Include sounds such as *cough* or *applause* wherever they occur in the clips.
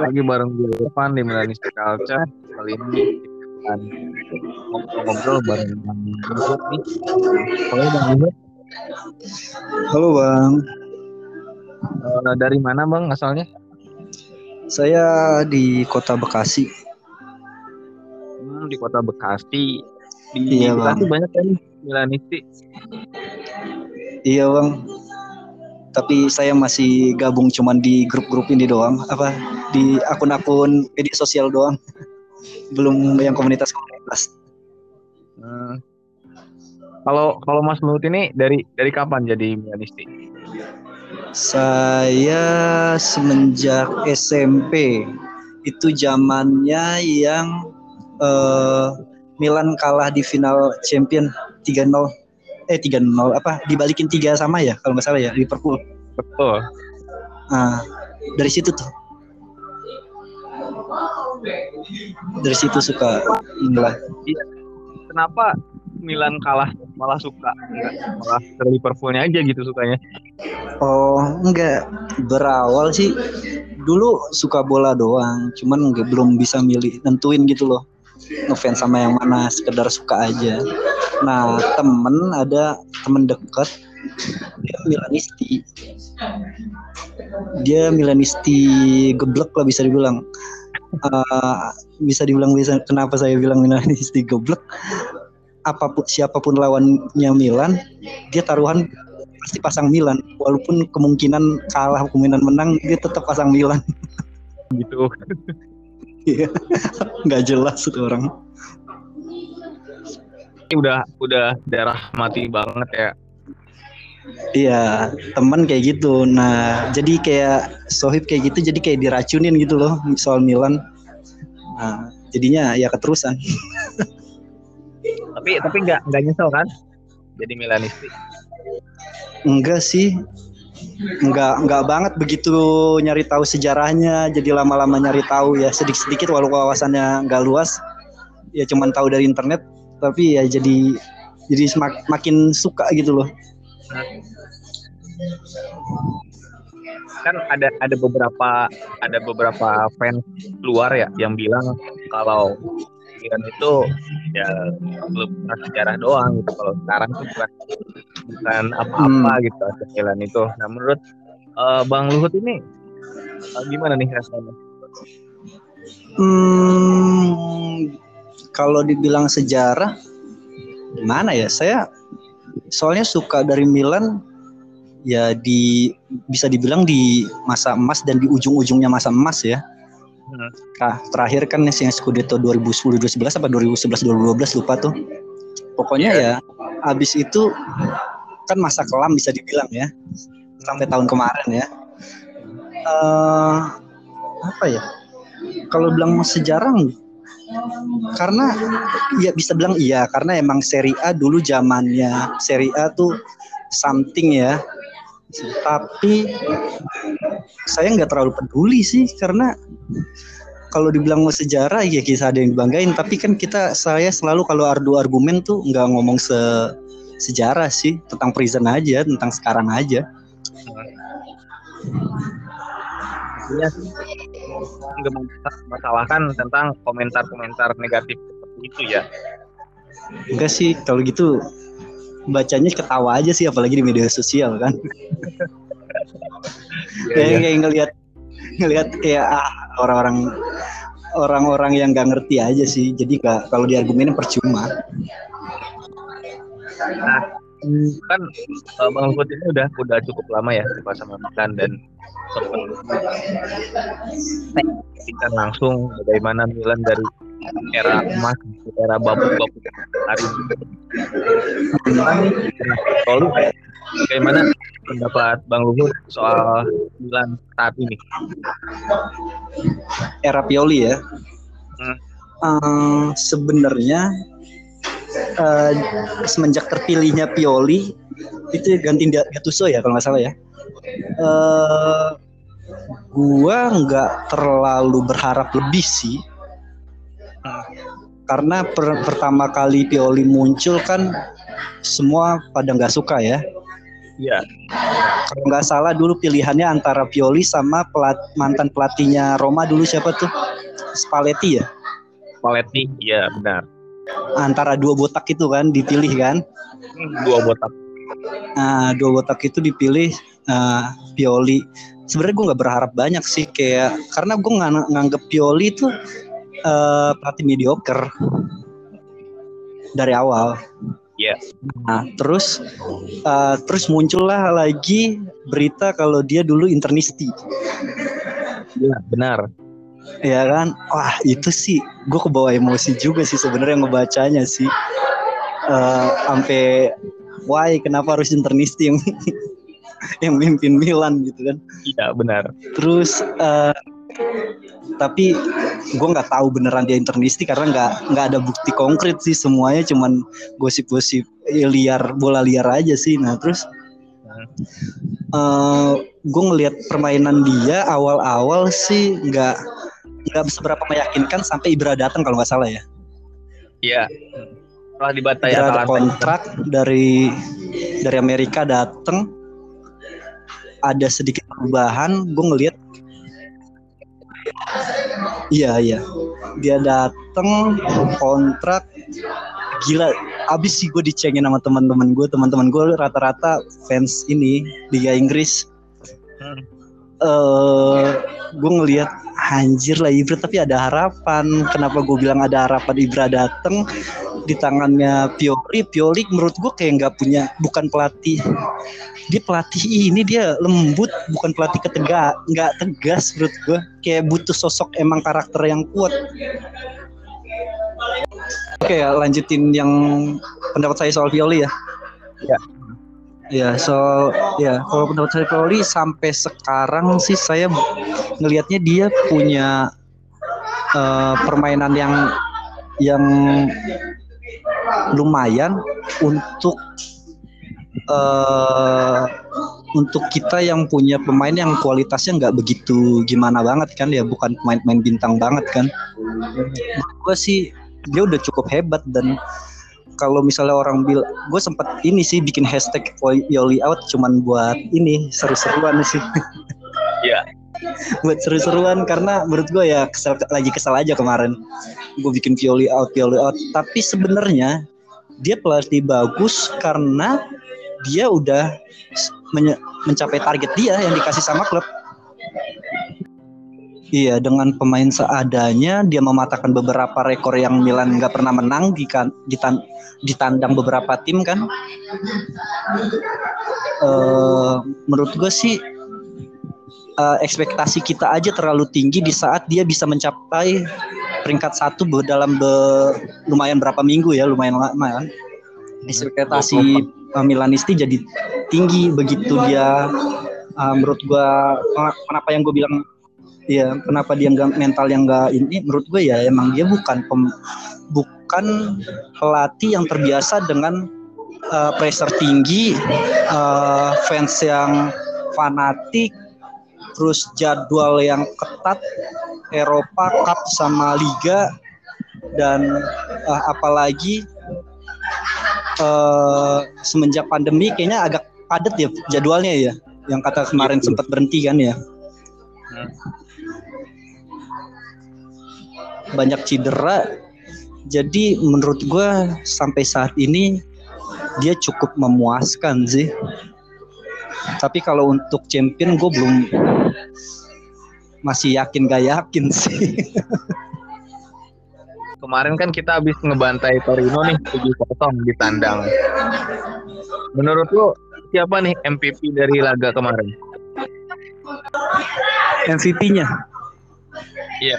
lagi bareng gue Irfan di Milanisti Culture kali ini dan ngobrol-ngobrol bareng Bang Luhut nih. Halo Bang Luhut. Halo Bang, Eh, dari mana Bang asalnya? saya di kota Bekasi. Hmm, di kota Bekasi. Di Iya, Bekasi Bang. banyak kan Milanisti. Iya Bang, tapi saya masih gabung cuman di grup-grup ini doang, apa di akun-akun media sosial doang, *laughs* belum yang komunitas-komunitas. Hmm. Kalau kalau Mas Luhut ini dari dari kapan jadi Milanisti? Saya semenjak SMP itu zamannya yang eh, Milan kalah di final Champion 3-0 eh 3-0 apa dibalikin tiga sama ya kalau nggak salah ya Liverpool. Betul. Nah, dari situ tuh. Dari situ suka mulai. Kenapa Milan kalah malah suka? Enggak, malah ke Liverpoolnya aja gitu sukanya. Oh, enggak. Berawal sih dulu suka bola doang, cuman enggak belum bisa milih nentuin gitu loh. Ngefans sama yang mana, sekedar suka aja. Nah, temen ada temen deket dia Milanisti. Dia Milanisti geblek lah bisa dibilang. Eh, bisa dibilang bisa kenapa saya bilang Milanisti geblek? Apa pun siapa pun lawannya Milan, dia taruhan pasti pasang Milan walaupun kemungkinan kalah kemungkinan menang dia tetap pasang Milan Gitu. Iya. nggak jelas itu orang Ini udah udah darah mati banget ya. iya teman kayak gitu nah jadi kayak sohib kayak gitu jadi kayak diracunin gitu loh soal Milan nah jadinya ya keterusan Tapi tapi nggak nggak nyesel kan? Jadi Milanisti. enggak sih enggak enggak banget begitu nyari tahu sejarahnya jadi lama-lama nyari tahu ya sedikit-sedikit walau wawasannya enggak luas. Ya cuman tahu dari internet tapi ya jadi jadi semak- makin suka gitu loh. Kan ada ada beberapa ada beberapa fans luar ya yang bilang kalau itu ya klub sejarah doang gitu. Kalau sekarang tuh bukan bukan apa-apa gitu AC Milan itu. Nah menurut eh, Bang Luhut ini eh, gimana nih rasanya? Hmm, kalau dibilang sejarah, gimana ya? Saya soalnya suka dari Milan, ya di bisa dibilang di masa emas dan di ujung-ujungnya masa emas ya. Hmm. Nah, terakhir kan yang Scudetto 2010 2011 apa 2011 2012 lupa tuh. Pokoknya ya abis itu kan masa kelam bisa dibilang ya sampai tahun kemarin ya. Eh apa ya? Kalau bilang sejarah karena ya bisa bilang iya karena emang Serie A dulu zamannya Serie A tuh something ya. Tapi saya nggak terlalu peduli sih karena kalau dibilang mau sejarah ya kisah ada yang dibanggain tapi kan kita saya selalu kalau adu argumen tuh nggak ngomong se sejarah sih tentang prison aja tentang sekarang aja. Sih nggak masalahkan tentang komentar-komentar negatif seperti itu ya. enggak sih kalau gitu bacanya ketawa aja sih apalagi di media sosial kan. Iya, kayak iya. kayak ngelihat ngelihat kayak ah, orang-orang orang-orang yang nggak ngerti aja sih. Jadi nggak kalau diargumenin percuma Nah, kan eh, Bang Luhut ini udah udah cukup lama ya suka sama Milan dan sempat kita langsung bagaimana Milan dari era emas era babuk-babuk hari ini. Nah, Lalu bagaimana pendapat Bang Luhut soal Milan saat ini? era Pioli ya Hmm. Eh, sebenarnya eh, semenjak terpilihnya Pioli itu ganti Gattuso ya kalau nggak salah ya eh gua nggak terlalu berharap lebih sih karena per- pertama kali Pioli muncul kan semua pada nggak suka ya Iya. Kalau nggak salah dulu pilihannya antara Pioli sama pelat, mantan pelatihnya Roma dulu siapa tuh? Spalletti ya? Spalletti, iya benar. Antara dua botak itu kan dipilih kan? Dua botak. Nah, dua botak itu dipilih uh, Pioli. Sebenarnya gue nggak berharap banyak sih kayak karena gue nggak nganggep Pioli itu uh, pelatih mediocre dari awal. Yeah. Nah, terus uh, terus muncullah lagi berita kalau dia dulu internisti. Iya, benar. Ya kan, wah itu sih gue kebawa emosi juga sih sebenarnya ngebacanya sih. Uh, sampai why kenapa harus internisti yang *laughs* yang mimpin Milan? gitu kan. Iya benar. Terus uh, tapi gue nggak tahu beneran dia internisti karena nggak nggak ada bukti konkret sih semuanya. Cuman gosip-gosip liar bola liar aja sih. Nah terus uh, eh, gue ngelihat permainan dia awal-awal sih nggak nggak seberapa meyakinkan sampai Ibra datang kalau nggak salah ya? Iya. Setelah dibatai ada kontrak dari dari Amerika datang. Ada sedikit perubahan gue ngelihat iya iya. Dia datang kontrak. Gila abis sih gue dicengin sama teman-teman gue teman-teman gue rata-rata fans ini Liga Inggris. Uh, gue ngelihat anjir lah Ibra tapi ada harapan. Kenapa gue bilang ada harapan Ibra dateng? Di tangannya Pioli Pioli menurut gue kayak nggak punya bukan pelatih. Dia pelatih ini dia lembut bukan pelatih ketega nggak tegas menurut gue kayak butuh sosok emang karakter yang kuat. Oke lanjutin yang pendapat saya soal Pioli ya. Ya Ya, so ya kalau pendapat saya Pioli sampai sekarang sih saya ngelihatnya dia punya uh, permainan yang yang lumayan untuk uh, untuk kita yang punya pemain yang kualitasnya nggak begitu gimana banget kan ya bukan pemain-pemain bintang banget kan. Gue sih dia udah cukup hebat dan kalau misalnya orang bilang gue sempat ini sih bikin hashtag Yoli out cuman buat ini seru-seruan sih. *laughs* Iya. buat seru-seruan karena menurut gue ya kesel lagi kesal aja kemarin. Gue bikin Pioli out Pioli out. Tapi sebenarnya dia pelatih bagus karena dia udah mencapai target dia yang dikasih sama klub Iya, dengan pemain seadanya dia mematahkan beberapa rekor yang Milan nggak pernah menang di kan, di tan, ditandang beberapa tim kan. Uh, menurut gue sih uh, ekspektasi kita aja terlalu tinggi di saat dia bisa mencapai peringkat satu dalam be, lumayan berapa minggu ya, lumayan lama kan. Ekspektasi uh, Milanisti jadi tinggi begitu dia uh, menurut gue kenapa yang gue bilang Iya, kenapa dia nggak mental yang nggak ini? Menurut gue ya emang dia bukan pem, bukan pelatih yang terbiasa dengan uh, pressure tinggi, uh, fans yang fanatik, terus jadwal yang ketat, Eropa Cup sama Liga dan uh, apalagi uh, semenjak pandemi kayaknya agak padat ya jadwalnya ya, yang kata kemarin iya, sempat berhenti kan ya. Banyak cedera. Jadi menurut gue sampai saat ini dia cukup memuaskan sih. Tapi kalau untuk champion gue belum masih yakin gak yakin sih. *laughs* Kemarin kan kita habis ngebantai Torino nih 7-0 di tandang. Menurut lo siapa nih MVP dari laga kemarin? MVP-nya iya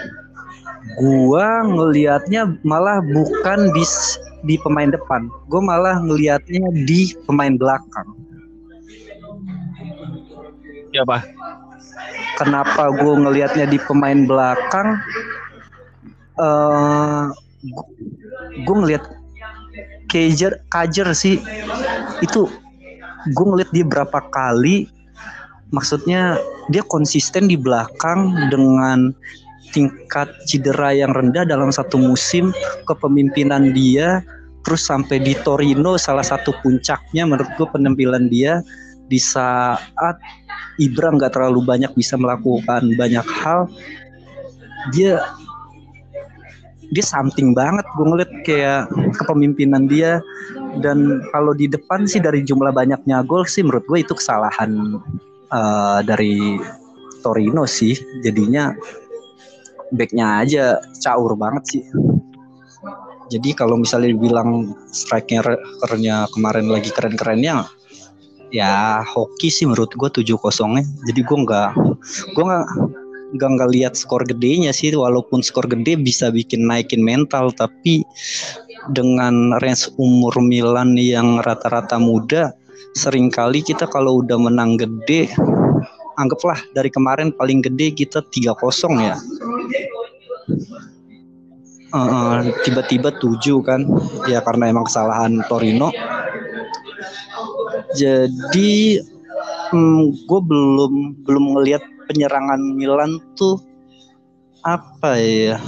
gua ngelihatnya malah bukan di di pemain depan. Gue malah ngelihatnya di pemain belakang. Siapa kenapa gue ngelihatnya di pemain belakang? Uh, eh, gue ngelihat Kajer Kajer sih. Itu gue ngeliat dia berapa kali. Maksudnya dia konsisten di belakang dengan tingkat cedera yang rendah dalam satu musim kepemimpinan dia terus sampai di Torino salah satu puncaknya menurut gue penampilan dia di saat Ibra nggak terlalu banyak bisa melakukan banyak hal dia dia something banget gue ngeliat kayak kepemimpinan dia. Dan kalau di depan sih dari jumlah banyaknya gol sih menurut gue itu kesalahan uh, dari Torino sih jadinya backnya aja caur banget sih. Jadi kalau misalnya dibilang strikernya kemarin lagi keren-kerennya ya hoki sih menurut gue tujuh kosongnya. Jadi gue nggak gue nggak nggak nggak lihat skor gedenya sih. Walaupun skor gede bisa bikin naikin mental tapi dengan range umur Milan yang rata-rata muda sering kali kita kalau udah menang gede anggaplah dari kemarin paling gede kita tiga kosong ya. Uh, tiba-tiba tujuh kan ya karena emang kesalahan Torino. Jadi hmm, gue belum belum ngelihat penyerangan Milan tuh apa ya.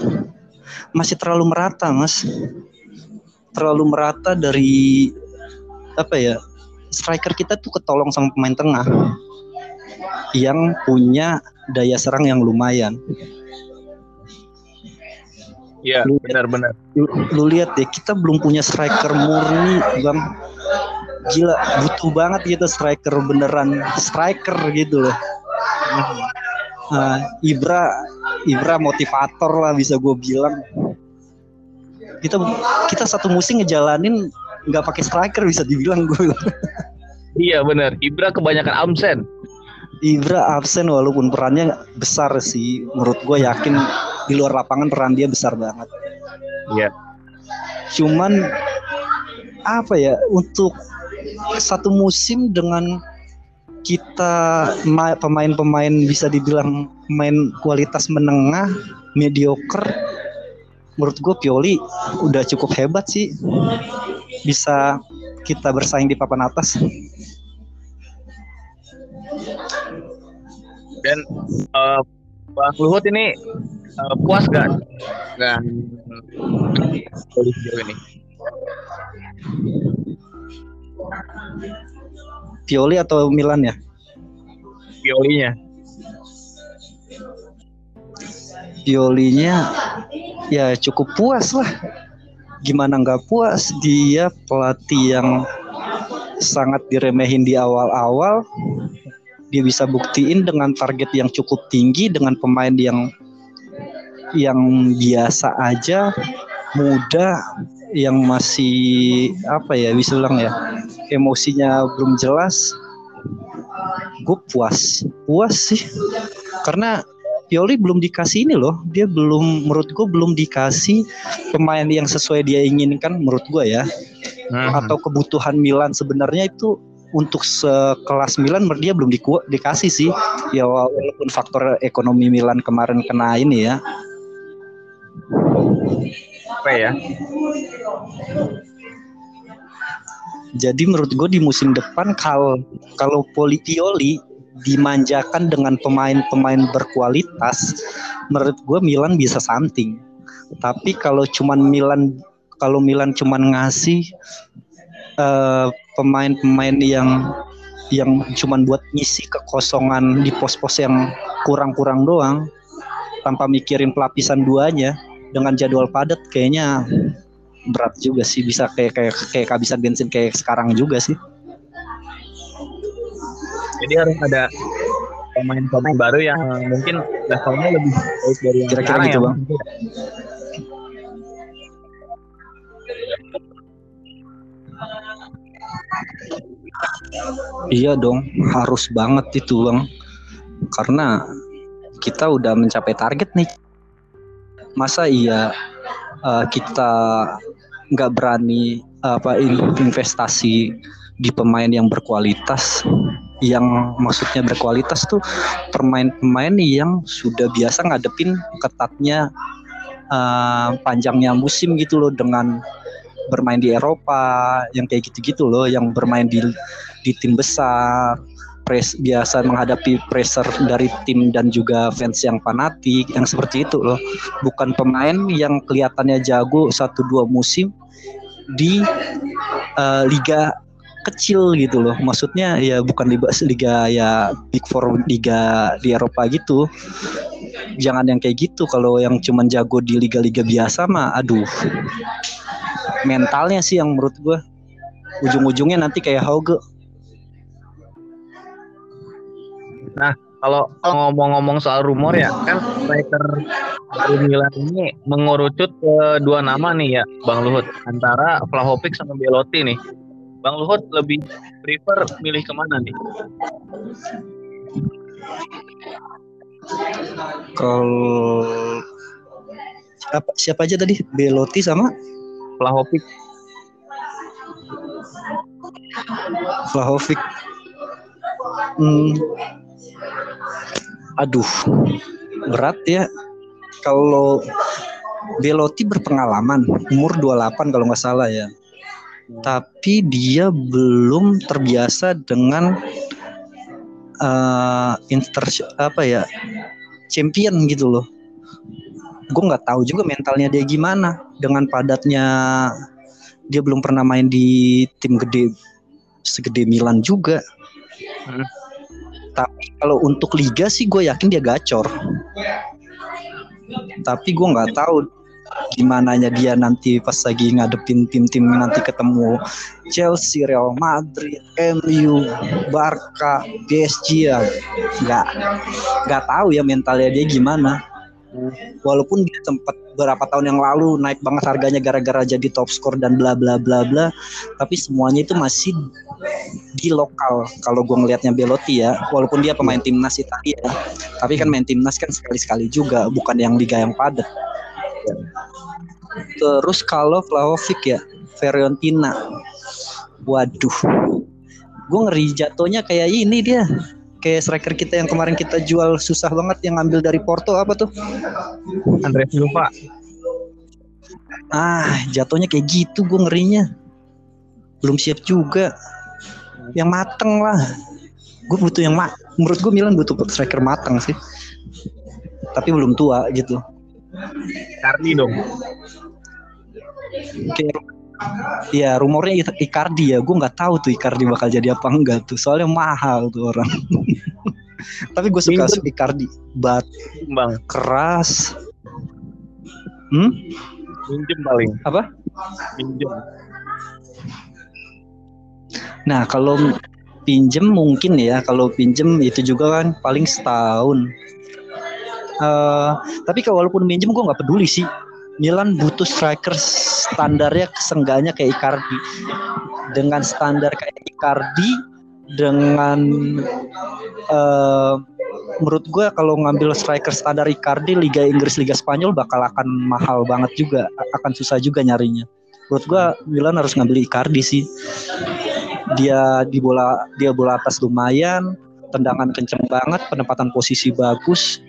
Masih terlalu merata mas. Terlalu merata dari apa ya striker kita tuh ketolong sama pemain tengah yang punya daya serang yang lumayan. Iya, benar-benar. Lu, lu lihat deh, kita belum punya striker murni, bang. Gila, butuh banget gitu striker beneran striker gitu loh. Uh, Ibra Ibra motivator lah bisa gue bilang kita kita satu musim ngejalanin nggak pakai striker bisa dibilang gue iya benar Ibra kebanyakan absen Ibra absen walaupun perannya besar sih. Menurut gue yakin di luar lapangan peran dia besar banget. Iya. Cuman apa ya untuk satu musim dengan kita pemain-pemain bisa dibilang main kualitas menengah, mediocre, menurut gue Pioli udah cukup hebat sih. Bisa kita bersaing di papan atas. Dan uh, Bang Luhut ini uh, puas gak dengan Pioli sejauh ini? Pioli atau Milan ya? Piolinya. Piolinya ya cukup puas lah. Gimana nggak puas? Dia pelatih yang sangat diremehin di awal-awal. Dia bisa buktiin dengan target yang cukup tinggi dengan pemain yang yang biasa aja, muda, yang masih apa ya bisa bilang ya emosinya belum jelas. Gue puas puas sih. Karena Pioli belum dikasih ini loh dia belum menurut gue belum dikasih pemain yang sesuai dia inginkan menurut gue ya. Hmm. atau kebutuhan Milan sebenarnya itu untuk sekelas Milan dia belum di, dikasih sih. Ya walaupun faktor ekonomi Milan kemarin kena ini ya. Apa ya? Jadi menurut gue di musim depan kalau kalau Politioli dimanjakan dengan pemain-pemain berkualitas, menurut gue Milan bisa something. Tapi kalau cuman Milan kalau Milan cuman ngasih pemain eh, pemain-pemain yang yang cuman buat ngisi kekosongan di pos-pos yang kurang-kurang doang tanpa mikirin pelapisan duanya dengan jadwal padat kayaknya berat juga sih bisa kayak kayak kayak kehabisan bensin kayak sekarang juga sih. Jadi harus ada pemain-pemain baru yang mungkin levelnya lebih baik dari yang kira-kira gitu ya, bang. Iya dong, harus banget itu bang, karena kita udah mencapai target nih. Masa iya uh, kita nggak berani apa investasi di pemain yang berkualitas yang maksudnya berkualitas tuh pemain-pemain yang sudah biasa ngadepin ketatnya uh, panjangnya musim gitu loh dengan bermain di Eropa yang kayak gitu-gitu loh yang bermain di di tim besar pres biasa menghadapi pressure dari tim dan juga fans yang fanatik yang seperti itu loh bukan pemain yang kelihatannya jago satu dua musim di uh, liga kecil gitu loh. Maksudnya ya bukan liga liga ya big four liga di Eropa gitu. Jangan yang kayak gitu. Kalau yang cuman jago di liga-liga biasa mah, aduh, mentalnya sih yang menurut gue ujung-ujungnya nanti kayak Hauge. Nah, kalau ngomong-ngomong soal rumor ya, kan striker dari Milan ini mengerucut ke dua nama nih ya, Bang Luhut, antara Vlahovic sama Belotti nih. Bang Luhut lebih prefer milih ke mana nih? Kalau siapa, siapa aja tadi? Belotti sama Vlahovic. Vlahovic. Hmm. Aduh, berat ya. Kalau Belotti berpengalaman, umur 28 kalau nggak salah ya tapi dia belum terbiasa dengan uh, inter apa ya champion gitu loh gue nggak tahu juga mentalnya dia gimana dengan padatnya dia belum pernah main di tim gede segede Milan juga hmm. tapi kalau untuk liga sih gue yakin dia gacor tapi gue nggak tahu gimana nya dia nanti pas lagi ngadepin tim-tim nanti ketemu Chelsea, Real Madrid, MU, Barca, PSG ya nggak nggak tahu ya mentalnya dia gimana. Walaupun dia sempat beberapa tahun yang lalu naik banget harganya gara-gara jadi top skor dan bla bla bla bla, tapi semuanya itu masih di lokal. Kalau gue ngelihatnya Belotti ya, walaupun dia pemain timnas Italia, tapi kan main timnas kan sekali-sekali juga, bukan yang liga yang padat. Terus kalau Vlahovic ya, Fiorentina. Waduh. Gue ngeri jatuhnya kayak ini dia. Kayak striker kita yang kemarin kita jual susah banget yang ngambil dari Porto apa tuh? Andre Silva. Ah, jatuhnya kayak gitu gue ngerinya. Belum siap juga. Yang mateng lah. Gue butuh yang mat. Menurut gue Milan butuh striker mateng sih. Tapi belum tua gitu. Icardi dong. Kayak Ya rumornya Icardi ya, gue nggak tahu tuh Icardi bakal jadi apa enggak tuh, soalnya mahal tuh orang. *laughs* Tapi gue suka Minjem. Icardi, bat, bang, keras. Hmm? Minjem paling. Apa? Minjem. Nah kalau pinjem mungkin ya, kalau pinjem itu juga kan paling setahun. Uh, tapi kalau walaupun minjem gue nggak peduli sih. Milan butuh striker standarnya seenggaknya kayak Icardi. Dengan standar kayak Icardi, dengan uh, menurut gue kalau ngambil striker standar Icardi Liga Inggris Liga Spanyol bakal akan mahal banget juga, akan susah juga nyarinya. Menurut gue Milan harus ngambil Icardi sih. Dia di bola dia bola atas lumayan, tendangan kenceng banget, penempatan posisi bagus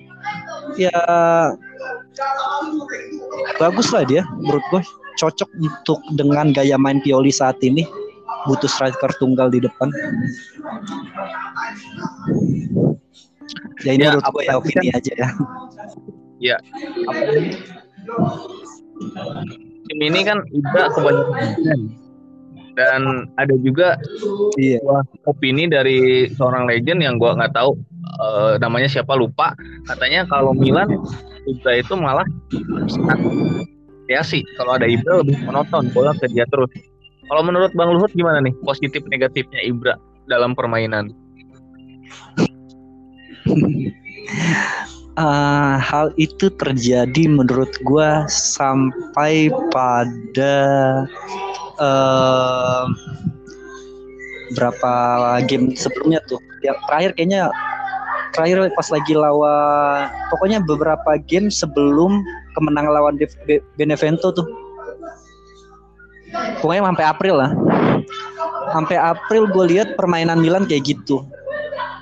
ya bagus lah dia menurut gue cocok untuk dengan gaya main Pioli saat ini. Butuh striker tunggal di depan. Ya ini ya, menurut gue ya opini kan, aja ya. Ya. Tim ini kan udah kebanyakan. Dan ada juga iya. opini dari seorang legend yang gue nggak tahu uh, namanya siapa lupa. Katanya kalau Milan Ibra itu malah ya sih kalau ada Ibra lebih monoton bola kerja terus. Kalau menurut Bang Luhut gimana nih positif negatifnya Ibra dalam permainan? Uh, *laughs* hal itu terjadi menurut gue sampai pada uh, berapa game sebelumnya tuh. Yang terakhir kayaknya terakhir pas lagi lawan pokoknya beberapa game sebelum kemenangan lawan Benevento tuh. Pokoknya sampai April lah. Sampai April gue lihat permainan Milan kayak gitu.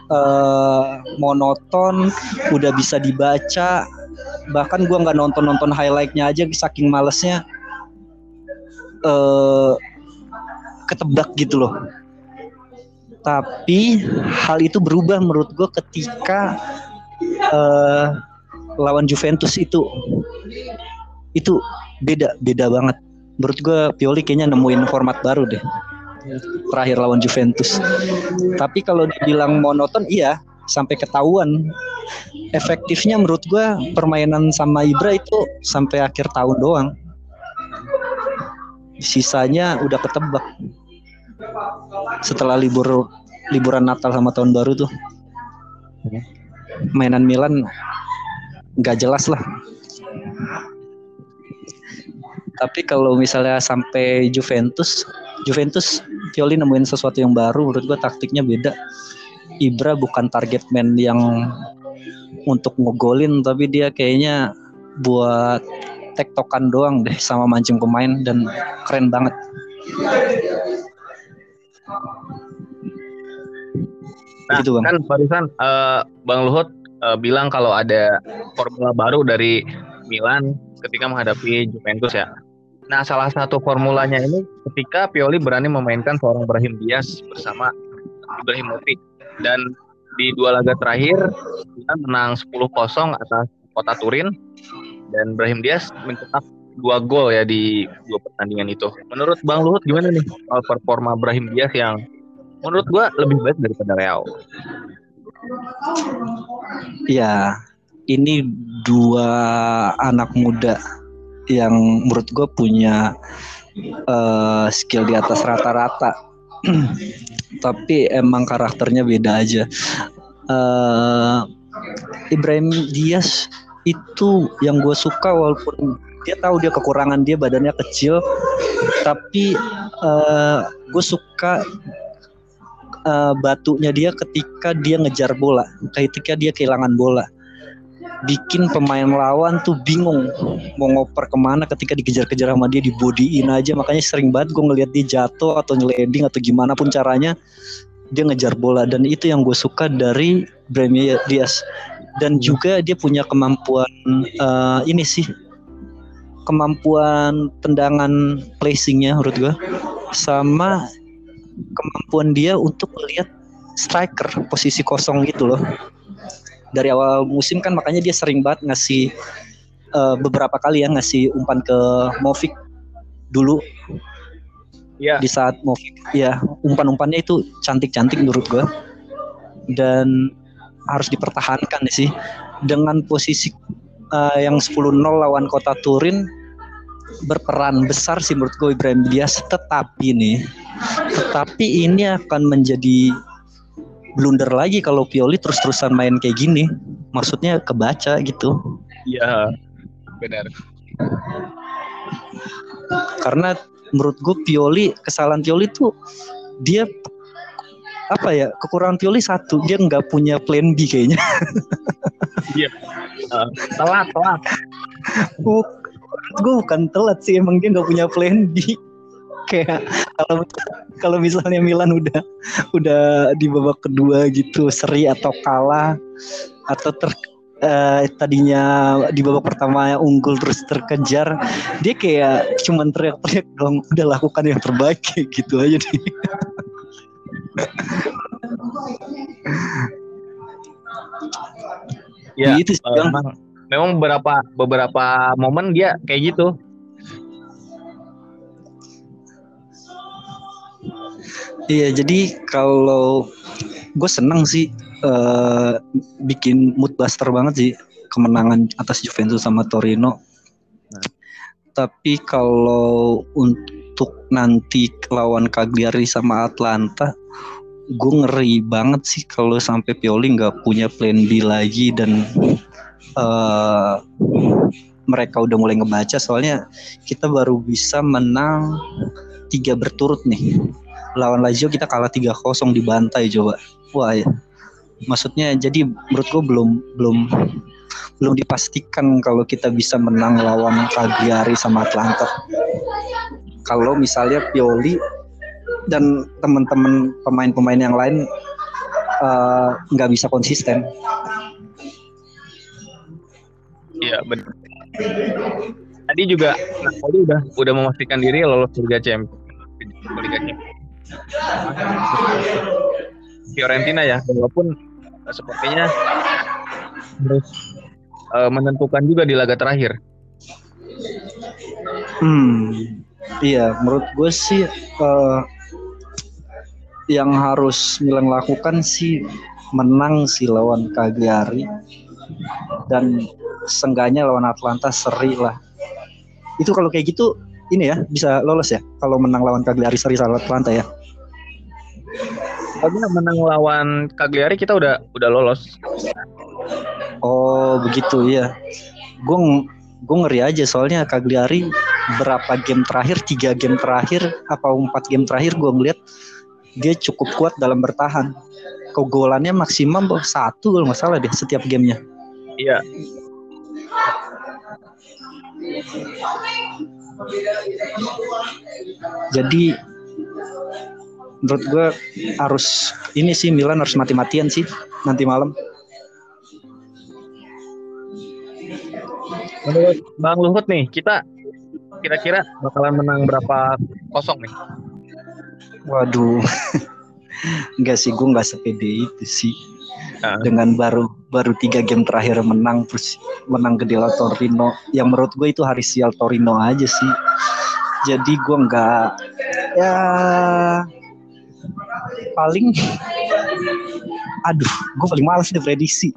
Uh, monoton udah bisa dibaca. Bahkan gue nggak nonton nonton highlightnya aja saking malesnya. Uh, ketebak gitu loh tapi hal itu berubah menurut gue ketika uh, lawan Juventus itu itu beda beda banget menurut gue Pioli kayaknya nemuin format baru deh terakhir lawan Juventus. Tapi kalau dibilang monoton, iya sampai ketahuan. Efektifnya menurut gue permainan sama Ibra itu sampai akhir tahun doang. Sisanya udah ketebak. Setelah libur liburan Natal sama tahun baru tuh. Mainan Milan nggak jelas lah. Tapi kalau misalnya sampai Juventus, Juventus Pioli nemuin sesuatu yang baru, menurut gue taktiknya beda. Ibra bukan target man yang untuk ngegolin, tapi dia kayaknya buat tektokan doang deh sama mancing pemain dan keren banget. Nah, gitu bang. kan barusan uh, Bang Luhut uh, bilang kalau ada formula baru dari Milan ketika menghadapi Juventus ya. Nah, salah satu formulanya ini ketika Pioli berani memainkan seorang Brahim Diaz bersama Ibrahimovic dan di dua laga terakhir kita menang 10-0 atas Kota Turin dan Brahim Diaz mencetak dua gol ya di dua pertandingan itu. Menurut Bang Luhut gimana nih soal performa Brahim Diaz yang menurut gua lebih baik daripada Real? Ya, ini dua anak muda yang menurut gue punya uh, skill di atas rata-rata *clears throat* tapi emang karakternya beda aja uh, Ibrahim Diaz itu yang gue suka walaupun dia tahu dia kekurangan dia badannya kecil. Tapi uh, gue suka uh, batunya dia ketika dia ngejar bola. Ketika dia kehilangan bola. Bikin pemain lawan tuh bingung mau ngoper ke mana ketika dikejar-kejar sama dia dibodiin aja. Makanya sering banget gue ngeliat dia jatuh atau nyeleding atau gimana pun caranya dia ngejar bola. Dan itu yang gue suka dari Brahim Diaz. Dan juga dia punya kemampuan uh, ini sih kemampuan tendangan placingnya menurut gue sama kemampuan dia untuk melihat striker posisi kosong gitu loh dari awal musim kan makanya dia sering banget ngasih uh, beberapa kali ya ngasih umpan ke Movik dulu. Yeah. Di saat Movik ya umpan-umpannya itu cantik-cantik menurut gue dan harus dipertahankan sih dengan posisi uh, yang 10-0 lawan Kota Turin berperan besar sih menurut gue Ibrahim Diaz tetapi nih tetapi ini akan menjadi blunder lagi kalau Pioli terus-terusan main kayak gini. Maksudnya kebaca gitu. Iya, benar. Karena menurut gue Pioli kesalahan Pioli tuh dia apa ya kekurangan Pioli satu dia nggak punya plan B kayaknya. *laughs* Iya. uh, telat telat. gue bukan telat sih emang dia nggak punya plan B kayak kalau kalau misalnya Milan udah udah di babak kedua gitu seri atau kalah atau ter uh, tadinya di babak pertama unggul terus terkejar dia kayak cuman teriak-teriak dong udah lakukan yang terbaik gitu aja nih ya gitu sih, uh, memang, memang beberapa beberapa momen dia kayak gitu Iya, jadi kalau gue seneng sih uh, bikin mood buster banget sih kemenangan atas Juventus sama Torino. Nah. Tapi kalau untuk nanti lawan Cagliari sama Atlanta, gue ngeri banget sih kalau sampai Pioli nggak punya plan B lagi dan uh, mereka udah mulai ngebaca soalnya kita baru bisa menang tiga berturut nih lawan Lazio kita kalah 3-0 dibantai coba. Wah ya. Maksudnya jadi menurut gue belum belum belum dipastikan kalau kita bisa menang lawan Cagliari sama Atlanta. Kalau misalnya Pioli dan teman-teman pemain-pemain yang lain eh, nggak uh, bisa konsisten. Iya benar. Tadi juga Napoli udah udah memastikan diri lolos Liga Champions. Liga Champions. Fiorentina ya walaupun uh, sepertinya harus uh, menentukan juga di laga terakhir. Hmm, iya menurut gue sih uh, yang harus Milan lakukan sih menang sih lawan Cagliari dan sengganya lawan Atlanta seri lah. Itu kalau kayak gitu ini ya bisa lolos ya kalau menang lawan Cagliari seri lawan Atlanta ya. Kalau menang lawan Cagliari kita udah udah lolos. Oh begitu ya. Gue gue ngeri aja soalnya Cagliari berapa game terakhir tiga game terakhir apa empat game terakhir gue ngeliat dia cukup kuat dalam bertahan. Kegolannya maksimum satu kalau nggak salah deh setiap gamenya. Iya. Jadi menurut gue harus ini sih Milan harus mati-matian sih nanti malam. Menurut Bang Luhut nih, kita kira-kira bakalan menang berapa kosong nih? Waduh, *laughs* enggak sih, gue nggak sepede itu sih. Uh. Dengan baru baru tiga game terakhir menang terus menang gede lawan Torino, yang menurut gue itu hari sial Torino aja sih. Jadi gue nggak ya paling *laughs* aduh gue paling males deh prediksi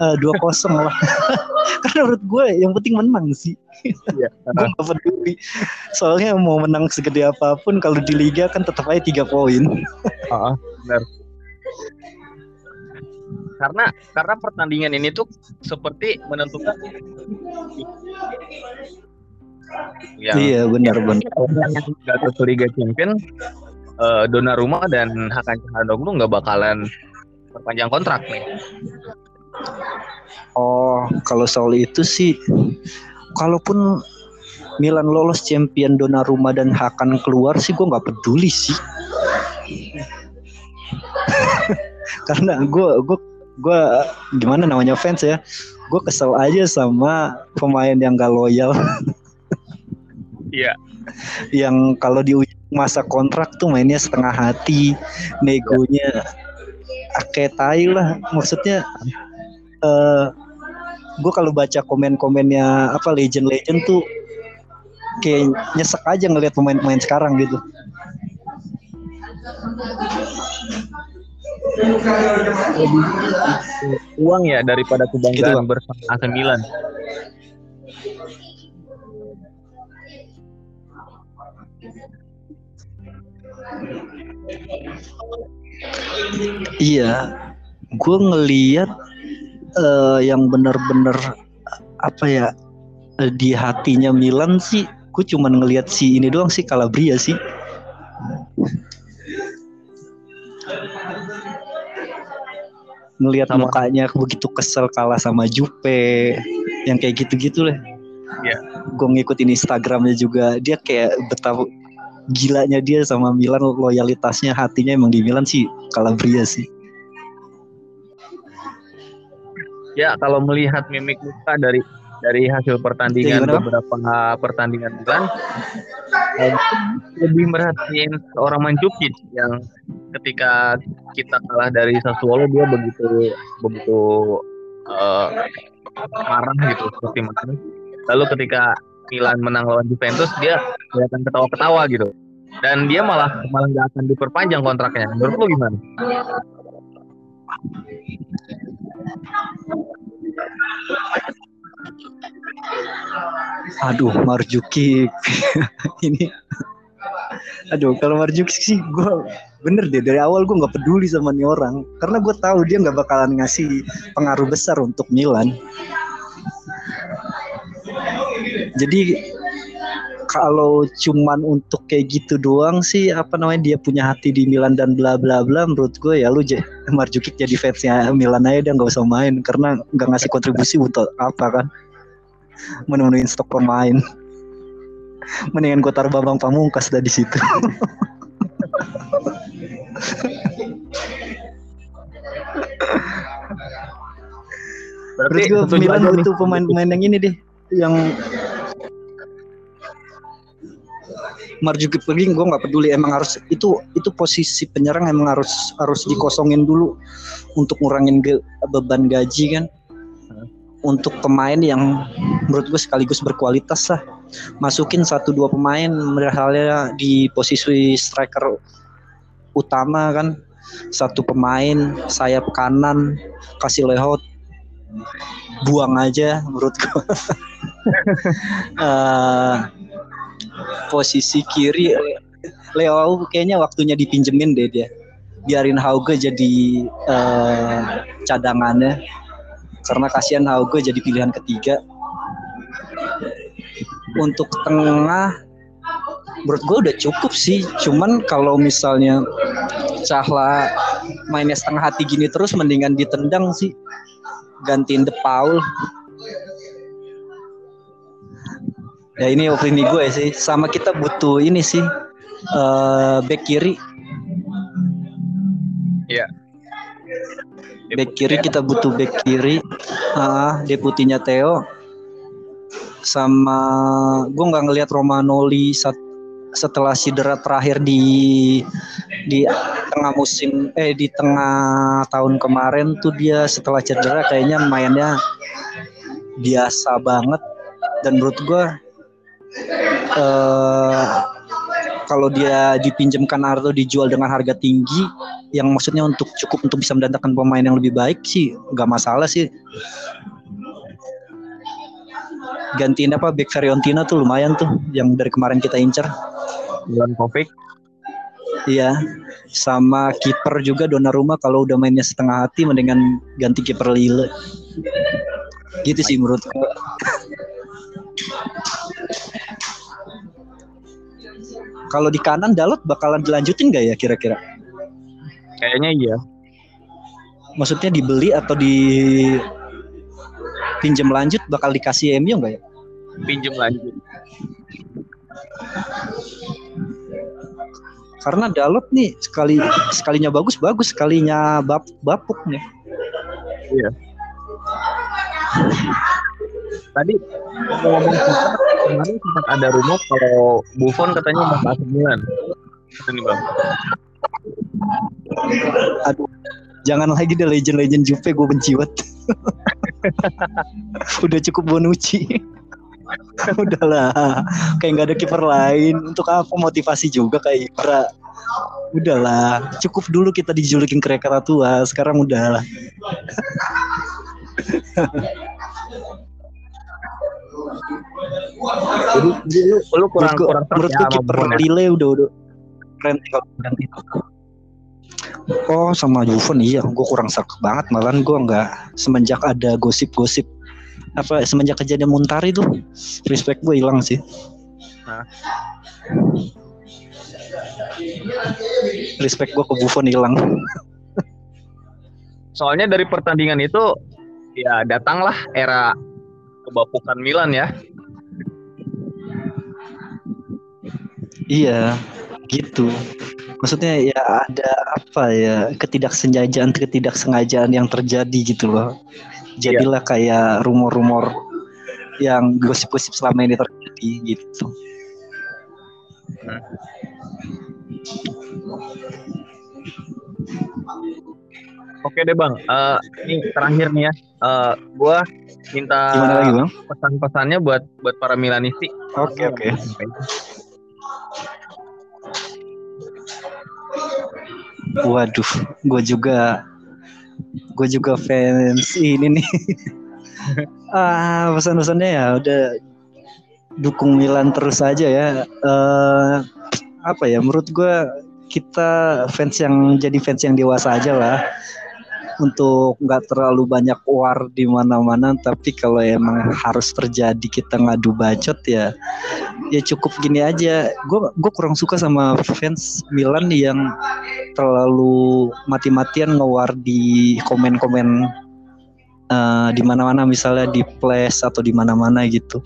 eh, dua uh, kosong lah *laughs* karena menurut gue yang penting menang sih ya, gue gak peduli. Soalnya mau menang segede apa pun kalau di liga kan tetap aja tiga poin. Uh, benar. Karena karena pertandingan ini tuh seperti menentukan yang, iya benar benar. Gatot Liga Champion uh, Donnarumma dan Hakan Calhanoglu nggak bakalan perpanjang kontrak nih. Oh, kalau soal itu sih, kalaupun Milan lolos champion Donnarumma dan Hakan keluar sih gue nggak peduli sih. *laughs* Karena gue gue gue gimana namanya fans ya, gue kesel aja sama pemain yang gak loyal. *laughs* Iya. yang kalau di masa kontrak tuh mainnya setengah hati, negonya kayak tai lah. Maksudnya uh, gue kalau baca komen-komennya apa legend-legend tuh kayak nyesek aja ngelihat pemain-pemain sekarang gitu. uang ya daripada kebanggaan gitu, bersama AC Milan. Iya, gue ngeliat uh, yang benar-benar apa ya uh, di hatinya Milan sih gue cuman ngelihat si ini doang sih Calabria sih. Ngelihat mukanya begitu kesel kalah sama Jupe yang kayak gitu-gitu lah. Ya yeah. gue ngikutin Instagramnya juga dia kayak betapa gilanya dia sama Milan loyalitasnya hatinya emang di Milan sih Calabria sih ya kalau melihat mimik muka dari dari hasil pertandingan ya, beberapa pertandingan kan lebih merhatiin seorang Manjukic yang ketika kita kalah dari Sassuolo dia begitu begitu uh, marah gitu seperti mana lalu ketika Milan menang lawan Juventus dia kelihatan ketawa-ketawa gitu. Dan dia malah malah nggak akan diperpanjang kontraknya. Menurut lu gimana? Aduh, Marjuki *laughs* ini. Aduh, kalau Marjuki sih gue bener deh dari awal gue nggak peduli sama nih orang karena gue tahu dia nggak bakalan ngasih pengaruh besar untuk Milan. Jadi kalau cuman untuk kayak gitu doang sih apa namanya dia punya hati di Milan dan bla bla bla menurut gue ya lu *laughs* Marjukic jadi fansnya Milan aja dia nggak usah main karena nggak ngasih kontribusi untuk apa kan? Menemuin stok pemain. *laughs* Mendingan gue taruh Bambang Pamungkas dah di situ. *laughs* Berarti gue Milan butuh pemain-pemain yang ini deh yang Marjuki pergi gue nggak peduli. Emang harus itu itu posisi penyerang emang harus harus dikosongin dulu untuk ngurangin ge, beban gaji kan. Untuk pemain yang menurut gue sekaligus berkualitas lah. Masukin satu dua pemain misalnya di posisi striker utama kan. Satu pemain sayap kanan kasih lehot buang aja menurut gua. uh, *laughs* posisi kiri Leo kayaknya waktunya dipinjemin deh dia. Biarin Hauge jadi uh, cadangannya. Karena kasihan Hauge jadi pilihan ketiga. Untuk tengah menurut gue udah cukup sih. Cuman kalau misalnya Cahla mainnya setengah hati gini terus mendingan ditendang sih. Gantiin De Paul ya ini opini gue sih sama kita butuh ini sih uh, back kiri Iya. Back kiri kita butuh back kiri. Ah, deputinya Theo. Sama gue nggak ngelihat Romanoli saat setelah cedera terakhir di di tengah musim eh di tengah tahun kemarin tuh dia setelah cedera kayaknya mainnya biasa banget dan menurut gue eh, kalau dia dipinjamkan atau dijual dengan harga tinggi yang maksudnya untuk cukup untuk bisa mendatangkan pemain yang lebih baik sih nggak masalah sih. Gantiin apa back Fiorentina tuh lumayan tuh yang dari kemarin kita incer. Ivan Kovic iya sama kiper juga Donnarumma kalau udah mainnya setengah hati mendingan ganti kiper Lille. Gitu sih menurut Kalau di kanan Dalot bakalan dilanjutin gak ya kira-kira? Kayaknya iya. Maksudnya dibeli atau di pinjam lanjut bakal dikasih MU nggak ya? Pinjam lanjut. Karena Dalot nih sekali sekalinya bagus bagus sekalinya bap, bapuk nih. Iya. Tadi ngomong kemarin sempat ada rumor kalau Buffon katanya mau ke AC Milan. Ini bang. Aduh, jangan lagi deh legend-legend Juve gue benci banget. *laughs* Udah cukup Bonucci. *laughs* Udahlah, kayak nggak ada kiper lain. Untuk apa motivasi juga kayak Ibra? Udahlah, cukup dulu kita dijulukin kereka tua. Sekarang udahlah. *laughs* Jadi, jadi lu, lu kurang menurut kurang menurut ya kiper? Lille udah udah keren ganti Oh sama Buffon iya gue kurang sak banget malahan gue nggak semenjak ada gosip-gosip apa semenjak kejadian Muntari tuh respect gue hilang sih Hah? respect gue ke Buffon hilang Soalnya dari pertandingan itu ya datanglah era kebapukan Milan ya. Iya gitu. Maksudnya ya ada apa ya ketidaksengajaan ketidaksengajaan yang terjadi gitu loh. Jadilah kayak rumor-rumor yang gosip-gosip selama ini terjadi gitu. Oke deh bang, Eh ini terakhir nih ya. Eh gua minta gimana lagi bang? pesan-pesannya buat buat para Milanisti. oke oke Waduh, gue juga gue juga fans ini nih. *laughs* ah, pesan-pesannya ya udah dukung Milan terus aja ya. Eh apa ya? Menurut gue kita fans yang jadi fans yang dewasa aja lah. Untuk nggak terlalu banyak war di mana-mana, tapi kalau emang harus terjadi kita ngadu bacot ya, ya cukup gini aja. Gue gue kurang suka sama fans Milan yang terlalu mati-matian ngewar di komen-komen eh, di mana-mana misalnya di place atau di mana-mana gitu.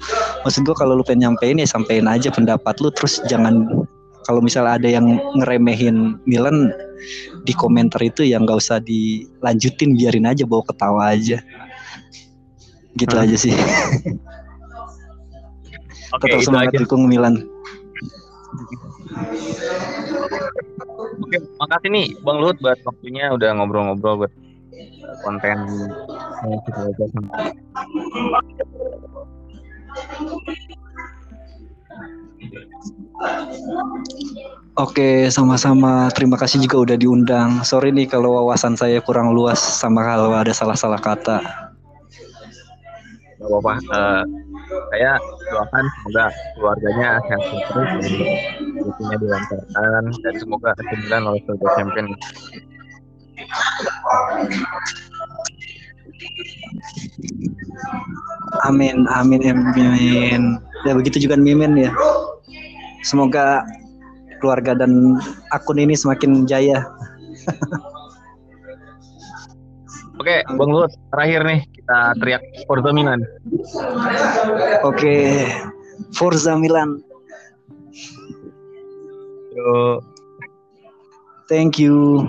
Maksud gue kalau lu pengen nyampein ya sampein aja pendapat lu terus jangan kalau misalnya ada yang ngeremehin Milan di komentar itu yang nggak usah dilanjutin biarin aja bawa ketawa aja. Gitu Hmm. aja sih. *laughs* Oke, Tetap itu semangat aja. dukung Milan. Oke, makasih nih Bang Luhut buat waktunya udah ngobrol-ngobrol buat konten. Oke, sama-sama. Terima kasih juga udah diundang. Sorry nih kalau wawasan saya kurang luas sama kalau ada salah-salah kata. Gak apa-apa. Uh, saya doakan semoga keluarganya sehat terus rezekinya dilancarkan dan semoga kesembilan lolos Liga Champion. Amin, amin, amin. Ya begitu juga Mimin ya. Semoga keluarga dan akun ini semakin jaya. *laughs* Oke, Bang Luhut, terakhir nih kita teriak Forza Milan. Oke, Forza Milan. Yo. Thank you.